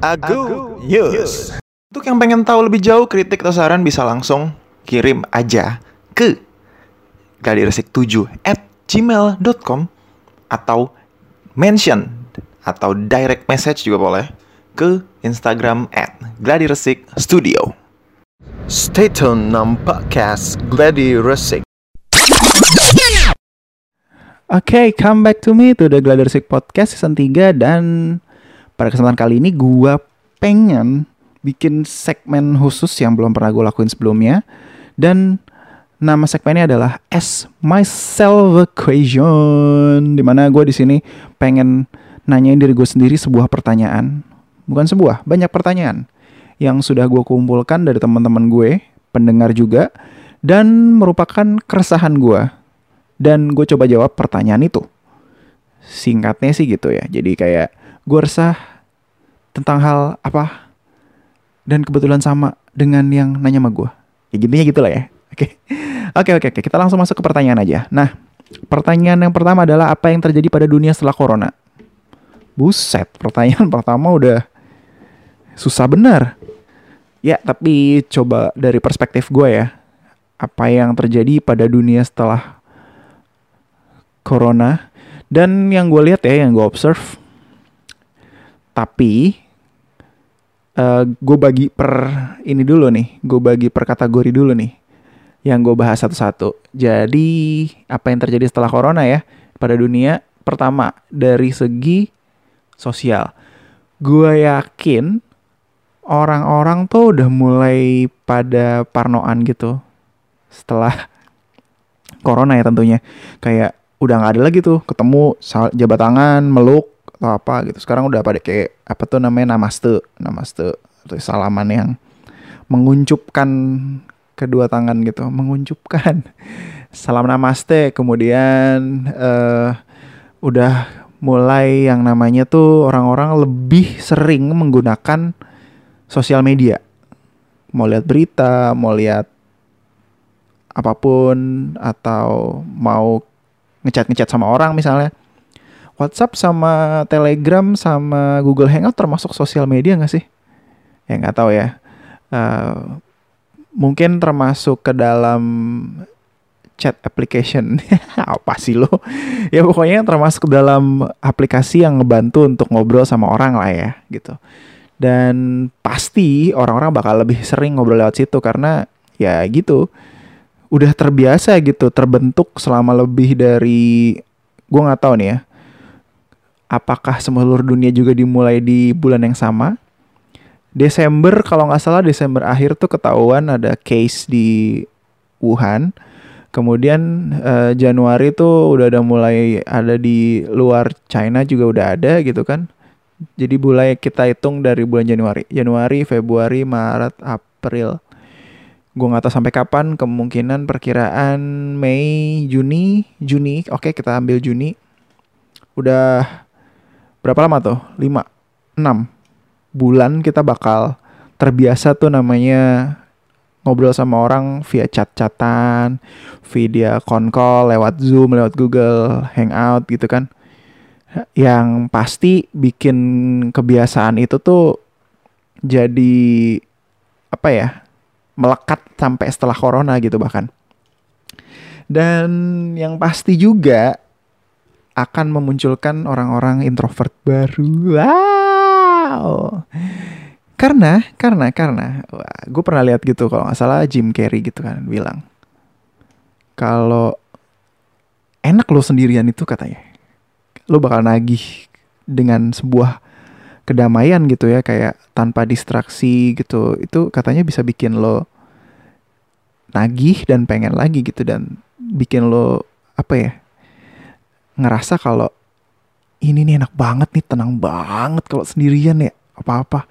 Agu News. Untuk yang pengen tahu lebih jauh kritik atau saran bisa langsung kirim aja ke gladiresik7 at gmail.com atau mention atau direct message juga boleh ke Instagram at gladiresik studio. Stay tune nam podcast Gladi Resik. Oke, come back to me to the Gladiresik Podcast season 3 dan pada kesempatan kali ini gua pengen bikin segmen khusus yang belum pernah gue lakuin sebelumnya dan nama segmennya adalah As Myself a Question di mana gue di sini pengen nanyain diri gue sendiri sebuah pertanyaan bukan sebuah banyak pertanyaan yang sudah gue kumpulkan dari teman-teman gue pendengar juga dan merupakan keresahan gue dan gue coba jawab pertanyaan itu. Singkatnya sih gitu ya. Jadi kayak gue resah tentang hal apa dan kebetulan sama dengan yang nanya sama gue. Ya gitunya gitu lah ya. Oke. Oke oke oke. Kita langsung masuk ke pertanyaan aja. Nah, pertanyaan yang pertama adalah apa yang terjadi pada dunia setelah corona? Buset, pertanyaan pertama udah susah benar. Ya, tapi coba dari perspektif gue ya. Apa yang terjadi pada dunia setelah corona dan yang gue lihat ya yang gue observe tapi uh, eh, gue bagi per ini dulu nih gue bagi per kategori dulu nih yang gue bahas satu-satu. Jadi apa yang terjadi setelah corona ya pada dunia pertama dari segi sosial. Gue yakin orang-orang tuh udah mulai pada parnoan gitu setelah corona ya tentunya. Kayak udah nggak ada lagi tuh ketemu jabat tangan meluk atau apa gitu. Sekarang udah pada kayak apa tuh namanya namaste namaste atau salaman yang menguncupkan kedua tangan gitu menguncupkan salam namaste. Kemudian uh, udah mulai yang namanya tuh orang-orang lebih sering menggunakan sosial media. Mau lihat berita mau lihat apa pun atau mau ngechat-ngechat sama orang misalnya. WhatsApp sama Telegram sama Google Hangout termasuk sosial media nggak sih? Ya nggak tahu ya. Uh, mungkin termasuk ke dalam chat application apa sih lo ya pokoknya termasuk dalam aplikasi yang ngebantu untuk ngobrol sama orang lah ya gitu dan pasti orang-orang bakal lebih sering ngobrol lewat situ karena ya gitu udah terbiasa gitu terbentuk selama lebih dari gue nggak tahu nih ya apakah seluruh dunia juga dimulai di bulan yang sama? Desember kalau nggak salah Desember akhir tuh ketahuan ada case di Wuhan. Kemudian uh, Januari tuh udah ada mulai ada di luar China juga udah ada gitu kan. Jadi mulai kita hitung dari bulan Januari. Januari Februari Maret April. Gue nggak tahu sampai kapan. Kemungkinan perkiraan Mei Juni Juni. Oke kita ambil Juni. Udah berapa lama tuh 5 6 bulan kita bakal terbiasa tuh namanya ngobrol sama orang via chat-chatan, via call lewat Zoom, lewat Google Hangout gitu kan. Yang pasti bikin kebiasaan itu tuh jadi apa ya? melekat sampai setelah corona gitu bahkan. Dan yang pasti juga akan memunculkan orang-orang introvert baru. Wow. Karena, karena, karena, gue pernah lihat gitu kalau nggak salah Jim Carrey gitu kan bilang, kalau enak lo sendirian itu katanya, lo bakal nagih dengan sebuah kedamaian gitu ya kayak tanpa distraksi gitu itu katanya bisa bikin lo nagih dan pengen lagi gitu dan bikin lo apa ya ngerasa kalau ini nih enak banget nih tenang banget kalau sendirian ya apa-apa.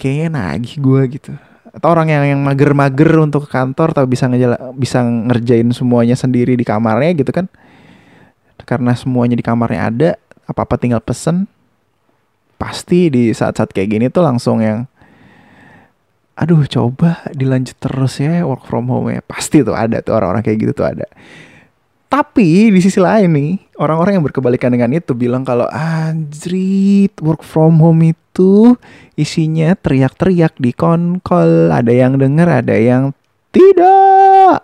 Kayaknya nagih gue gitu. Atau orang yang yang mager-mager untuk ke kantor tapi bisa ngejala, bisa ngerjain semuanya sendiri di kamarnya gitu kan. Karena semuanya di kamarnya ada apa-apa tinggal pesen. Pasti di saat-saat kayak gini tuh langsung yang aduh coba dilanjut terus ya work from home ya pasti tuh ada tuh orang-orang kayak gitu tuh ada Tapi di sisi lain nih, orang-orang yang berkebalikan dengan itu bilang kalau anjrit work from home itu isinya teriak-teriak di konkol, ada yang denger, ada yang tidak.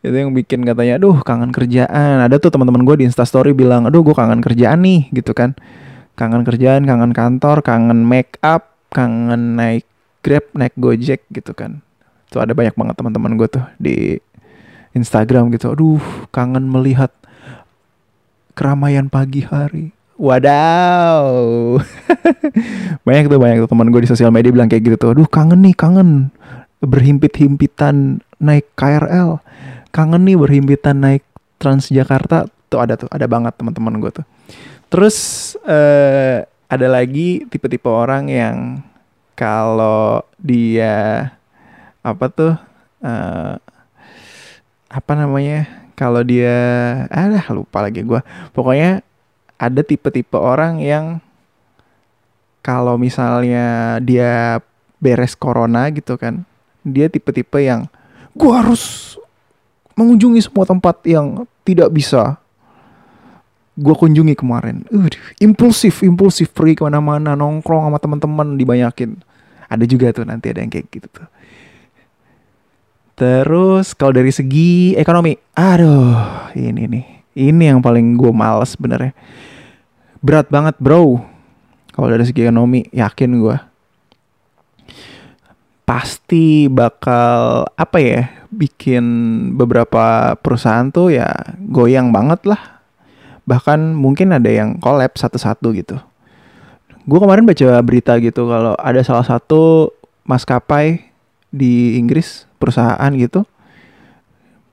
Itu yang bikin katanya, aduh kangen kerjaan. Ada tuh teman-teman gue di Instastory bilang, aduh gue kangen kerjaan nih, gitu kan. Kangen kerjaan, kangen kantor, kangen make up, kangen naik Grab, naik Gojek gitu kan. Tuh ada banyak banget teman-teman gue tuh di Instagram gitu. Aduh, kangen melihat keramaian pagi hari. Wadaw. banyak tuh banyak tuh teman gue di sosial media bilang kayak gitu tuh. Aduh, kangen nih, kangen berhimpit-himpitan naik KRL. Kangen nih berhimpitan naik Transjakarta. Tuh ada tuh, ada banget teman-teman gue tuh. Terus eh ada lagi tipe-tipe orang yang kalau dia apa tuh uh, apa namanya kalau dia ada lupa lagi gue pokoknya ada tipe-tipe orang yang kalau misalnya dia beres corona gitu kan dia tipe-tipe yang gue harus mengunjungi semua tempat yang tidak bisa gue kunjungi kemarin. Uh, impulsif, impulsif pergi ke mana-mana, nongkrong sama teman-teman dibanyakin. Ada juga tuh nanti ada yang kayak gitu tuh. Terus kalau dari segi ekonomi, aduh ini nih, ini yang paling gue males sebenarnya. Berat banget bro. Kalau dari segi ekonomi, yakin gue pasti bakal apa ya bikin beberapa perusahaan tuh ya goyang banget lah. Bahkan mungkin ada yang collab satu-satu gitu. Gue kemarin baca berita gitu kalau ada salah satu maskapai di Inggris perusahaan gitu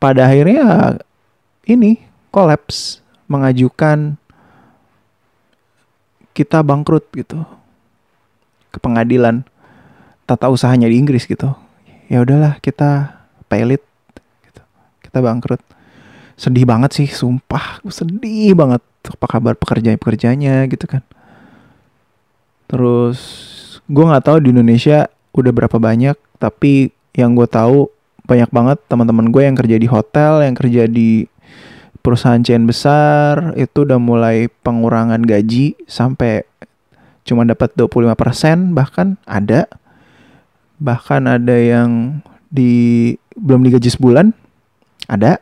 pada akhirnya ini kolaps mengajukan kita bangkrut gitu ke pengadilan tata usahanya di Inggris gitu. Ya udahlah kita pelit gitu kita bangkrut. Sedih banget sih sumpah sedih banget apa kabar pekerjaan pekerjanya gitu kan. Terus gue nggak tahu di Indonesia udah berapa banyak tapi yang gue tahu banyak banget teman-teman gue yang kerja di hotel, yang kerja di perusahaan chain besar itu udah mulai pengurangan gaji sampai cuma dapat 25% bahkan ada. Bahkan ada yang di belum digaji sebulan ada.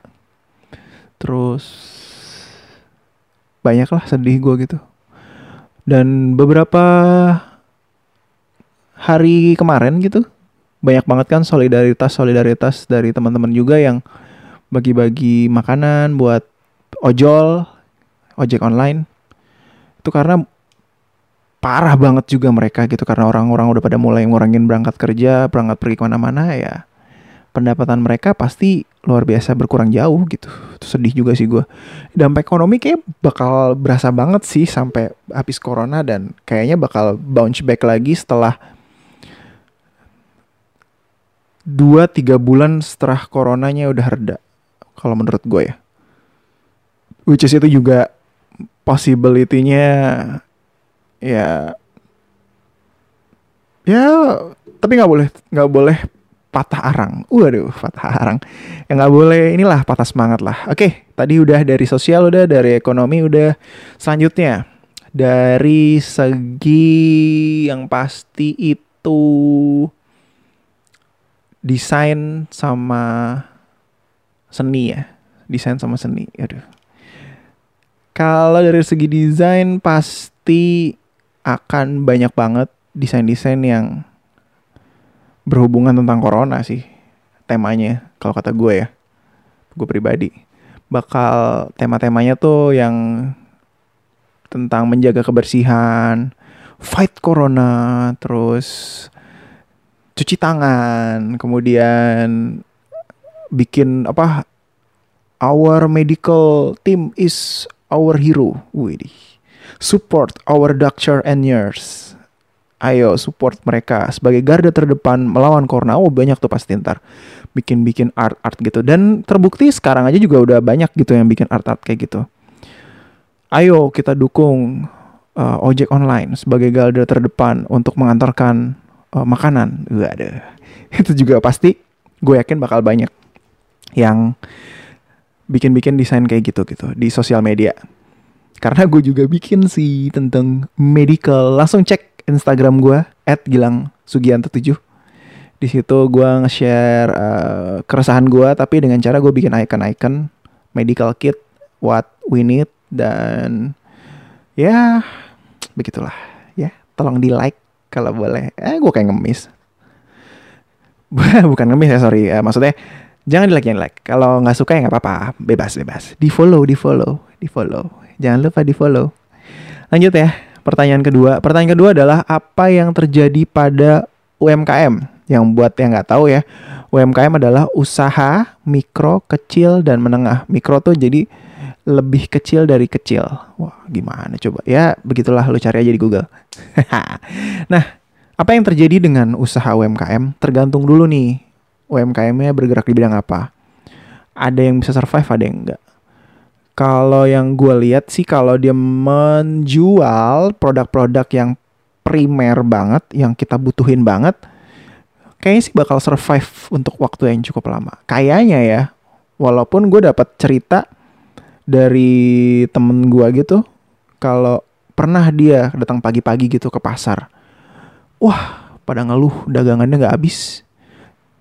Terus banyak lah sedih gue gitu. Dan beberapa hari kemarin gitu banyak banget kan solidaritas solidaritas dari teman-teman juga yang bagi-bagi makanan buat ojol ojek online. Itu karena parah banget juga mereka gitu karena orang-orang udah pada mulai ngurangin berangkat kerja berangkat pergi ke mana-mana ya pendapatan mereka pasti luar biasa berkurang jauh gitu. Itu sedih juga sih gue dampak ekonomi kayak bakal berasa banget sih sampai habis corona dan kayaknya bakal bounce back lagi setelah dua tiga bulan setelah coronanya udah reda kalau menurut gue ya. Which is itu juga possibility-nya ya ya tapi nggak boleh nggak boleh patah arang. Waduh patah arang. Ya nggak boleh inilah patah semangat lah. Oke tadi udah dari sosial udah dari ekonomi udah. Selanjutnya dari segi yang pasti itu desain sama seni ya. Desain sama seni aduh. Kalau dari segi desain pasti akan banyak banget desain-desain yang berhubungan tentang corona sih temanya kalau kata gue ya. Gue pribadi. Bakal tema-temanya tuh yang tentang menjaga kebersihan fight corona terus cuci tangan, kemudian bikin apa? Our medical team is our hero. Wih, support our doctor and nurse. Ayo support mereka sebagai garda terdepan melawan corona. Oh banyak tuh pasti ntar bikin-bikin art-art gitu. Dan terbukti sekarang aja juga udah banyak gitu yang bikin art-art kayak gitu. Ayo kita dukung uh, ojek online sebagai garda terdepan untuk mengantarkan uh, makanan. ada. Itu juga pasti gue yakin bakal banyak yang bikin-bikin desain kayak gitu gitu di sosial media. Karena gue juga bikin sih tentang medical. Langsung cek Instagram gue @gilang sugianto 7 di situ gue nge-share uh, keresahan gue tapi dengan cara gue bikin icon-icon medical kit what we need dan ya begitulah ya tolong di like kalau boleh. Eh gue kayak ngemis. Bukan ngemis ya sorry. Uh, maksudnya jangan di like. Jangan like kalau nggak suka ya nggak apa-apa. Bebas bebas. Di follow di follow di follow jangan lupa di follow lanjut ya. Pertanyaan kedua. Pertanyaan kedua adalah apa yang terjadi pada UMKM yang buat yang nggak tahu ya, UMKM adalah usaha mikro, kecil dan menengah. Mikro tuh jadi lebih kecil dari kecil. Wah, gimana coba? Ya, begitulah lu cari aja di Google. nah, apa yang terjadi dengan usaha UMKM? Tergantung dulu nih. UMKM-nya bergerak di bidang apa? Ada yang bisa survive, ada yang enggak. Kalau yang gue lihat sih kalau dia menjual produk-produk yang primer banget, yang kita butuhin banget, kayaknya sih bakal survive untuk waktu yang cukup lama. Kayaknya ya, walaupun gue dapat cerita dari temen gue gitu, kalau pernah dia datang pagi-pagi gitu ke pasar, wah pada ngeluh dagangannya nggak habis,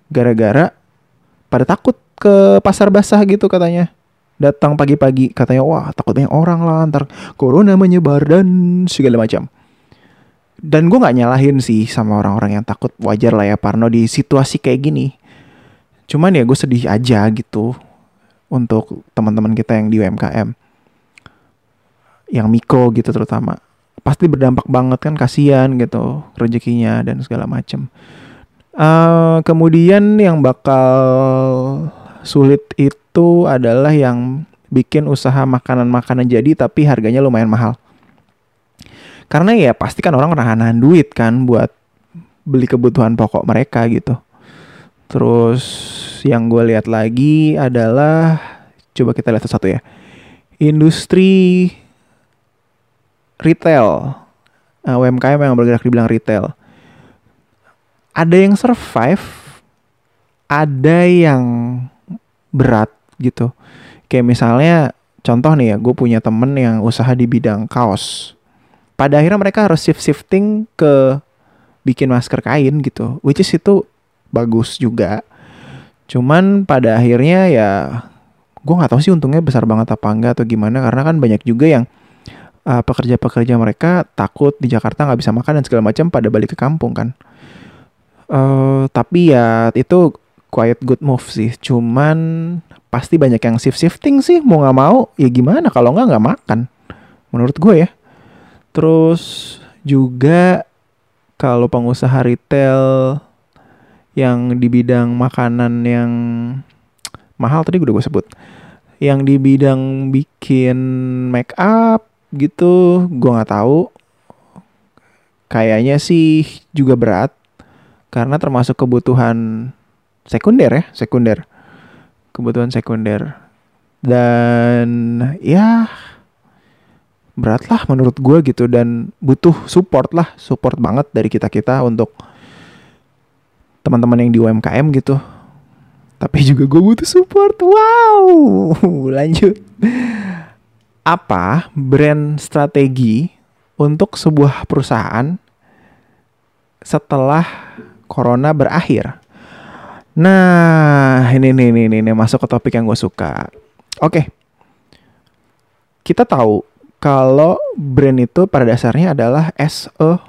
gara-gara pada takut ke pasar basah gitu katanya. Datang pagi-pagi katanya wah takut banyak orang lah ntar corona menyebar dan segala macam. Dan gue nggak nyalahin sih sama orang-orang yang takut wajar lah ya Parno di situasi kayak gini. Cuman ya gue sedih aja gitu untuk teman-teman kita yang di UMKM yang mikro gitu terutama. Pasti berdampak banget kan kasihan gitu rezekinya dan segala macem. Uh, kemudian yang bakal sulit itu adalah yang bikin usaha makanan-makanan jadi tapi harganya lumayan mahal. Karena ya pasti kan orang nahan duit kan buat beli kebutuhan pokok mereka gitu. Terus yang gue lihat lagi adalah coba kita lihat satu ya. Industri retail. Nah, UMKM yang bergerak di bidang retail. Ada yang survive, ada yang berat gitu. Kayak misalnya contoh nih ya, gue punya temen yang usaha di bidang kaos pada akhirnya mereka harus shift shifting ke bikin masker kain gitu which is itu bagus juga. Cuman pada akhirnya ya gue nggak tahu sih untungnya besar banget apa enggak atau gimana karena kan banyak juga yang uh, pekerja-pekerja mereka takut di Jakarta nggak bisa makan dan segala macam pada balik ke kampung kan. Uh, tapi ya itu quiet good move sih. Cuman pasti banyak yang shift shifting sih mau nggak mau ya gimana? Kalau nggak nggak makan. Menurut gue ya. Terus juga kalau pengusaha retail yang di bidang makanan yang mahal tadi udah gue sebut. Yang di bidang bikin make up gitu, gue nggak tahu. Kayaknya sih juga berat karena termasuk kebutuhan sekunder ya, sekunder. Kebutuhan sekunder. Dan ya berat lah menurut gue gitu dan butuh support lah support banget dari kita kita untuk teman-teman yang di UMKM gitu. Tapi juga gue butuh support. Wow. Lanjut. Apa brand strategi untuk sebuah perusahaan setelah corona berakhir? Nah ini ini, ini, ini masuk ke topik yang gue suka. Oke. Kita tahu kalau brand itu pada dasarnya adalah as a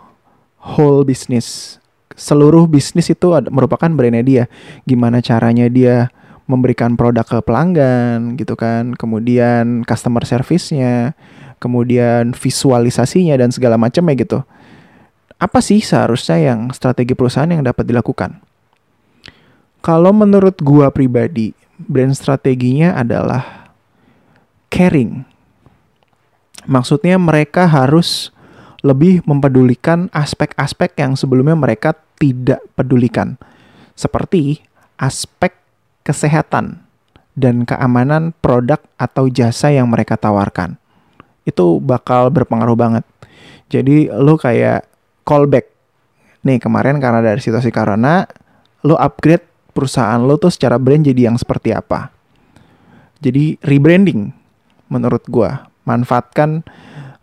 whole business. Seluruh bisnis itu merupakan brandnya dia. Gimana caranya dia memberikan produk ke pelanggan gitu kan. Kemudian customer service-nya, kemudian visualisasinya dan segala macamnya gitu. Apa sih seharusnya yang strategi perusahaan yang dapat dilakukan? Kalau menurut gua pribadi, brand strateginya adalah caring Maksudnya mereka harus lebih mempedulikan aspek-aspek yang sebelumnya mereka tidak pedulikan. Seperti aspek kesehatan dan keamanan produk atau jasa yang mereka tawarkan. Itu bakal berpengaruh banget. Jadi lo kayak callback. Nih kemarin karena dari situasi corona, lo upgrade perusahaan lo tuh secara brand jadi yang seperti apa. Jadi rebranding menurut gua. Manfaatkan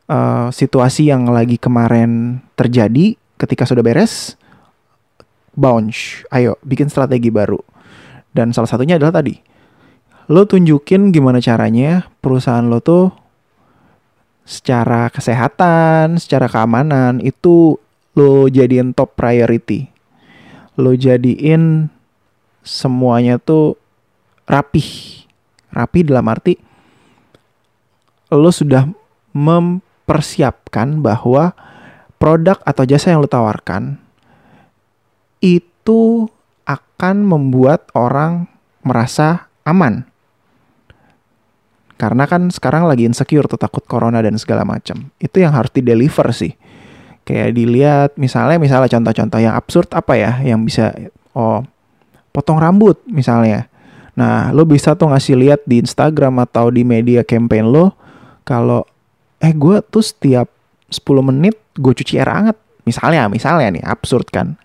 uh, situasi yang lagi kemarin terjadi ketika sudah beres. Bounce, ayo bikin strategi baru. Dan salah satunya adalah tadi. Lo tunjukin gimana caranya perusahaan lo tuh secara kesehatan, secara keamanan itu lo jadiin top priority. Lo jadiin semuanya tuh rapih. Rapi dalam arti lo sudah mempersiapkan bahwa produk atau jasa yang lo tawarkan itu akan membuat orang merasa aman. Karena kan sekarang lagi insecure tuh takut corona dan segala macam. Itu yang harus di deliver sih. Kayak dilihat misalnya misalnya contoh-contoh yang absurd apa ya yang bisa oh potong rambut misalnya Nah, lo bisa tuh ngasih lihat di Instagram atau di media campaign lo kalau eh gue tuh setiap 10 menit gue cuci air hangat. Misalnya, misalnya nih, absurd kan.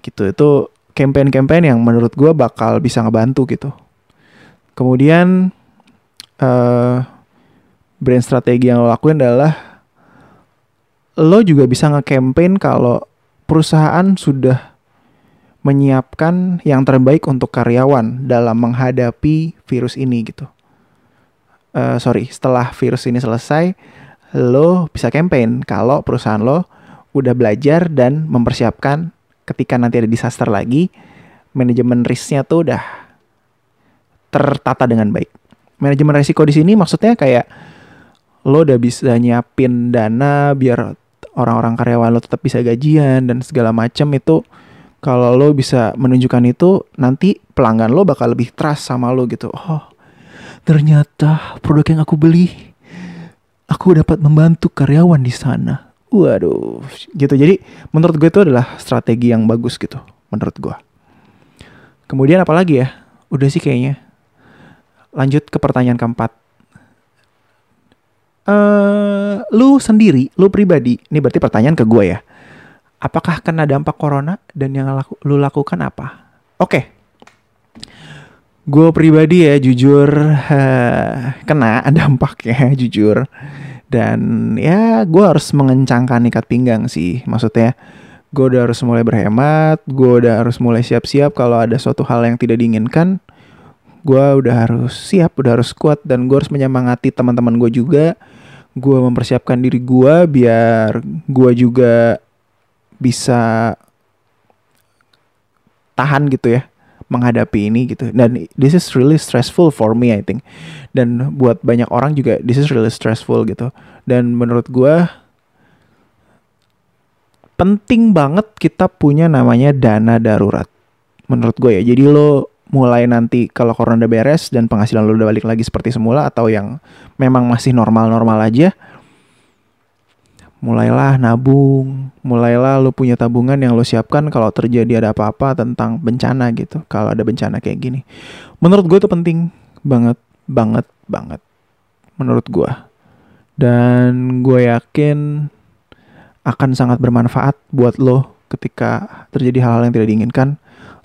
Gitu, itu campaign-campaign yang menurut gue bakal bisa ngebantu gitu. Kemudian uh, brand strategi yang lo lakuin adalah lo juga bisa nge-campaign kalau perusahaan sudah menyiapkan yang terbaik untuk karyawan dalam menghadapi virus ini gitu. Uh, sorry, setelah virus ini selesai, lo bisa campaign kalau perusahaan lo udah belajar dan mempersiapkan ketika nanti ada disaster lagi, manajemen risknya tuh udah tertata dengan baik. Manajemen risiko di sini maksudnya kayak lo udah bisa nyiapin dana biar orang-orang karyawan lo tetap bisa gajian dan segala macam itu kalau lo bisa menunjukkan itu nanti pelanggan lo bakal lebih trust sama lo gitu oh ternyata produk yang aku beli aku dapat membantu karyawan di sana waduh gitu jadi menurut gue itu adalah strategi yang bagus gitu menurut gue kemudian apa lagi ya udah sih kayaknya lanjut ke pertanyaan keempat uh, lu sendiri lu pribadi ini berarti pertanyaan ke gue ya apakah kena dampak corona dan yang laku, lu lakukan apa? Oke. Okay. Gue pribadi ya jujur uh, kena dampaknya jujur. Dan ya gue harus mengencangkan ikat pinggang sih. Maksudnya gue udah harus mulai berhemat, gue udah harus mulai siap-siap kalau ada suatu hal yang tidak diinginkan. Gue udah harus siap, udah harus kuat dan gue harus menyemangati teman-teman gue juga. Gue mempersiapkan diri gue biar gue juga bisa tahan gitu ya menghadapi ini gitu. Dan this is really stressful for me I think. Dan buat banyak orang juga this is really stressful gitu. Dan menurut gue penting banget kita punya namanya dana darurat. Menurut gue ya. Jadi lo mulai nanti kalau corona udah beres dan penghasilan lo udah balik lagi seperti semula atau yang memang masih normal-normal aja mulailah nabung, mulailah lu punya tabungan yang lu siapkan kalau terjadi ada apa-apa tentang bencana gitu. Kalau ada bencana kayak gini. Menurut gue itu penting banget, banget, banget. Menurut gue. Dan gue yakin akan sangat bermanfaat buat lo ketika terjadi hal-hal yang tidak diinginkan.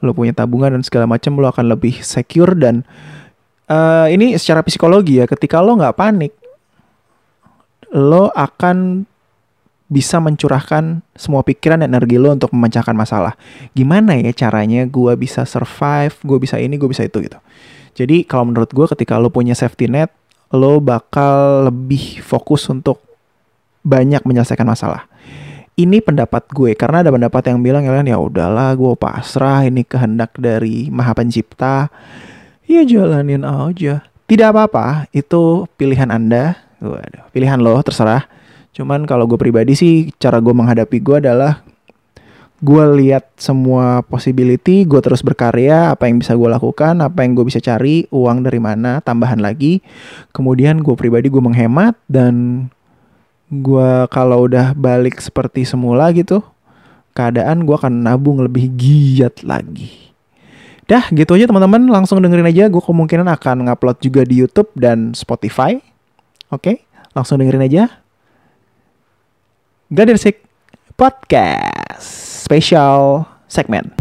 Lo punya tabungan dan segala macam, lo akan lebih secure dan uh, ini secara psikologi ya. Ketika lo nggak panik, lo akan bisa mencurahkan semua pikiran dan energi lo untuk memecahkan masalah. Gimana ya caranya gue bisa survive, gue bisa ini, gue bisa itu gitu. Jadi kalau menurut gue ketika lo punya safety net, lo bakal lebih fokus untuk banyak menyelesaikan masalah. Ini pendapat gue karena ada pendapat yang bilang ya udahlah gue pasrah ini kehendak dari Maha Pencipta. Ya jalanin aja. Tidak apa-apa, itu pilihan Anda. Waduh, pilihan lo terserah Cuman kalau gue pribadi sih cara gue menghadapi gue adalah gue lihat semua possibility, gue terus berkarya, apa yang bisa gue lakukan, apa yang gue bisa cari, uang dari mana, tambahan lagi. Kemudian gue pribadi gue menghemat dan gue kalau udah balik seperti semula gitu, keadaan gue akan nabung lebih giat lagi. Dah gitu aja teman-teman, langsung dengerin aja. Gue kemungkinan akan ngupload juga di YouTube dan Spotify. Oke, langsung dengerin aja. Gadirsik Podcast Special Segment.